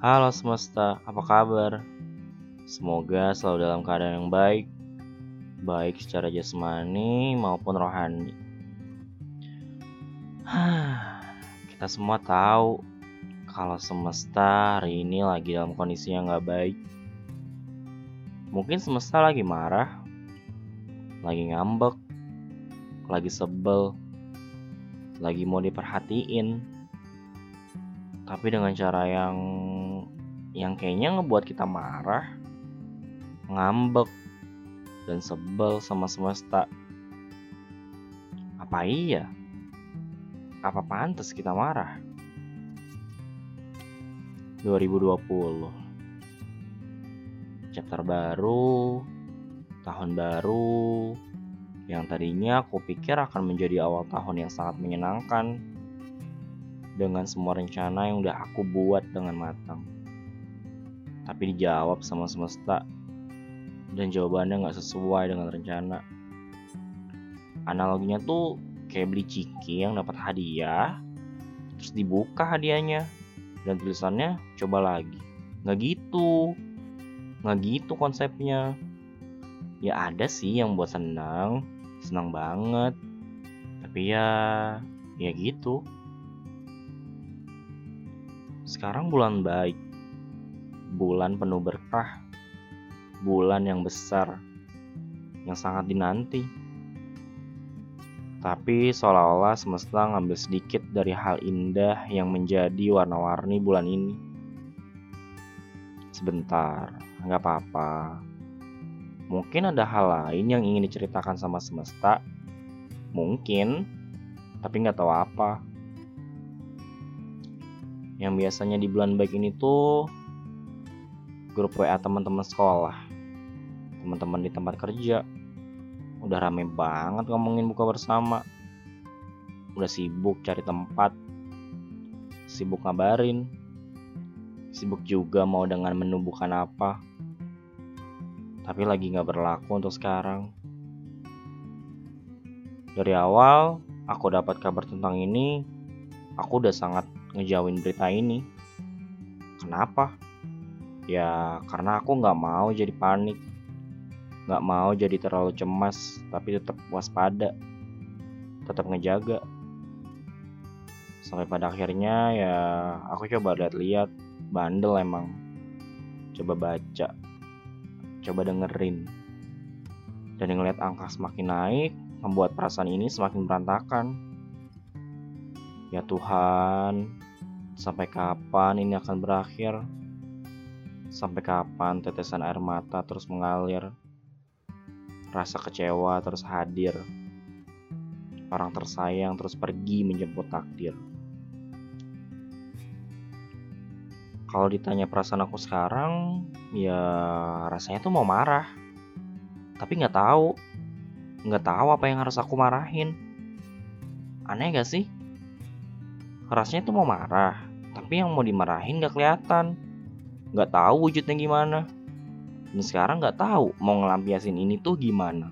Halo semesta, apa kabar? Semoga selalu dalam keadaan yang baik, baik secara jasmani maupun rohani. Kita semua tahu kalau semesta hari ini lagi dalam kondisi yang gak baik. Mungkin semesta lagi marah, lagi ngambek, lagi sebel, lagi mau diperhatiin tapi dengan cara yang yang kayaknya ngebuat kita marah, ngambek, dan sebel sama semesta. Apa iya? Apa pantas kita marah? 2020 Chapter baru Tahun baru Yang tadinya aku pikir akan menjadi awal tahun yang sangat menyenangkan dengan semua rencana yang udah aku buat dengan matang. Tapi dijawab sama semesta dan jawabannya nggak sesuai dengan rencana. Analoginya tuh kayak beli ciki yang dapat hadiah, terus dibuka hadiahnya dan tulisannya coba lagi. Nggak gitu, nggak gitu konsepnya. Ya ada sih yang buat senang, senang banget. Tapi ya, ya gitu. Sekarang bulan baik, bulan penuh berkah, bulan yang besar, yang sangat dinanti. Tapi seolah-olah semesta ngambil sedikit dari hal indah yang menjadi warna-warni bulan ini. Sebentar, nggak apa-apa. Mungkin ada hal lain yang ingin diceritakan sama semesta. Mungkin, tapi nggak tahu apa yang biasanya di bulan baik ini tuh grup WA teman-teman sekolah, teman-teman di tempat kerja, udah rame banget ngomongin buka bersama, udah sibuk cari tempat, sibuk ngabarin, sibuk juga mau dengan menu bukan apa, tapi lagi nggak berlaku untuk sekarang. Dari awal aku dapat kabar tentang ini, aku udah sangat ngejauhin berita ini. Kenapa? Ya karena aku nggak mau jadi panik, nggak mau jadi terlalu cemas, tapi tetap waspada, tetap ngejaga. Sampai pada akhirnya ya aku coba lihat-lihat, bandel emang. Coba baca, coba dengerin. Dan ngeliat angka semakin naik, membuat perasaan ini semakin berantakan. Ya Tuhan, Sampai kapan ini akan berakhir? Sampai kapan tetesan air mata terus mengalir? Rasa kecewa terus hadir. Orang tersayang terus pergi menjemput takdir. Kalau ditanya perasaan aku sekarang, ya rasanya tuh mau marah. Tapi nggak tahu, nggak tahu apa yang harus aku marahin. Aneh gak sih? Rasanya tuh mau marah, tapi yang mau dimarahin gak kelihatan nggak tahu wujudnya gimana. Dan sekarang nggak tahu mau ngelampiasin ini tuh gimana.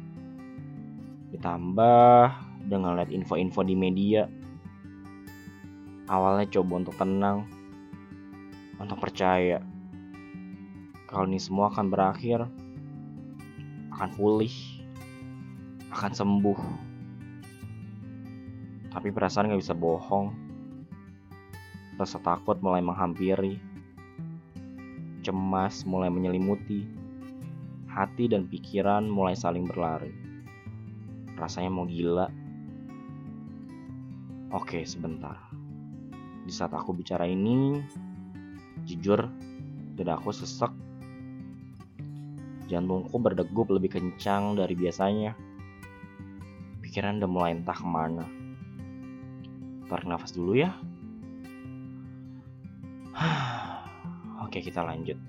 Ditambah dengan lihat info-info di media. Awalnya coba untuk tenang untuk percaya. Kalau ini semua akan berakhir akan pulih akan sembuh. Tapi perasaan gak bisa bohong. Rasa takut mulai menghampiri. Cemas mulai menyelimuti. Hati dan pikiran mulai saling berlari. Rasanya mau gila. Oke, sebentar. Di saat aku bicara ini, jujur, dada aku sesek. Jantungku berdegup lebih kencang dari biasanya. Pikiran udah mulai entah ke mana. Tarik nafas dulu ya. Oke, kita lanjut.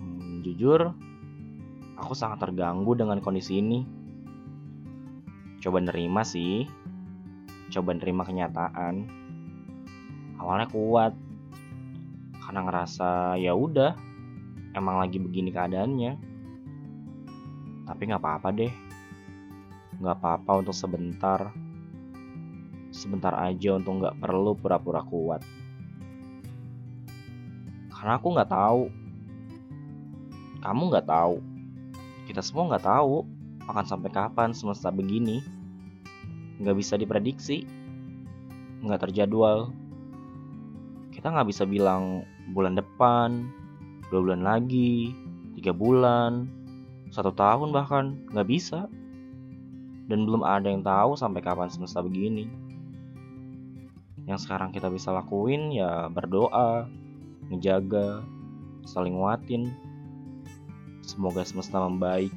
Hmm, jujur, aku sangat terganggu dengan kondisi ini. Coba nerima sih, coba nerima kenyataan. Awalnya kuat, karena ngerasa ya udah, emang lagi begini keadaannya. Tapi nggak apa-apa deh, nggak apa-apa untuk sebentar sebentar aja untuk nggak perlu pura-pura kuat. Karena aku nggak tahu. Kamu nggak tahu. Kita semua nggak tahu akan sampai kapan semesta begini. Nggak bisa diprediksi. Nggak terjadwal. Kita nggak bisa bilang bulan depan, dua bulan lagi, tiga bulan, satu tahun bahkan nggak bisa. Dan belum ada yang tahu sampai kapan semesta begini. Yang sekarang kita bisa lakuin ya berdoa, ngejaga, saling nguatin. Semoga semesta membaik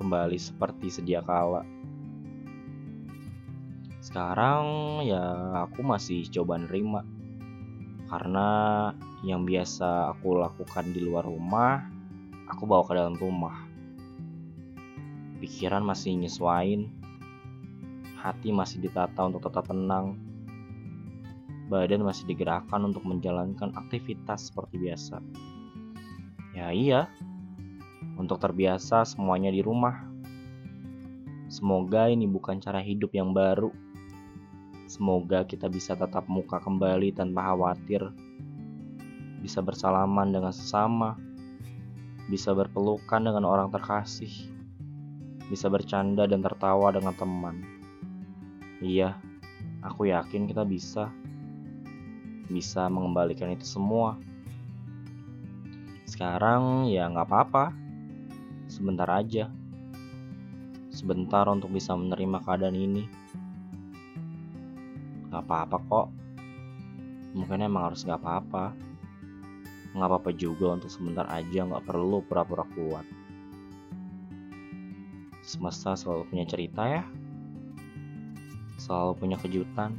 kembali seperti sedia kala. Sekarang ya aku masih coba nerima karena yang biasa aku lakukan di luar rumah, aku bawa ke dalam rumah. Pikiran masih nyesuain, hati masih ditata untuk tetap tenang, badan masih digerakkan untuk menjalankan aktivitas seperti biasa. Ya iya, untuk terbiasa semuanya di rumah. Semoga ini bukan cara hidup yang baru. Semoga kita bisa tatap muka kembali tanpa khawatir. Bisa bersalaman dengan sesama. Bisa berpelukan dengan orang terkasih. Bisa bercanda dan tertawa dengan teman. Iya, aku yakin kita bisa. Bisa mengembalikan itu semua. Sekarang ya nggak apa-apa. Sebentar aja. Sebentar untuk bisa menerima keadaan ini nggak apa-apa kok mungkin emang harus nggak apa-apa nggak apa-apa juga untuk sebentar aja nggak perlu pura-pura kuat semesta selalu punya cerita ya selalu punya kejutan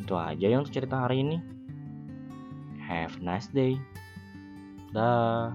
itu aja ya untuk cerita hari ini. Have a nice day. Dah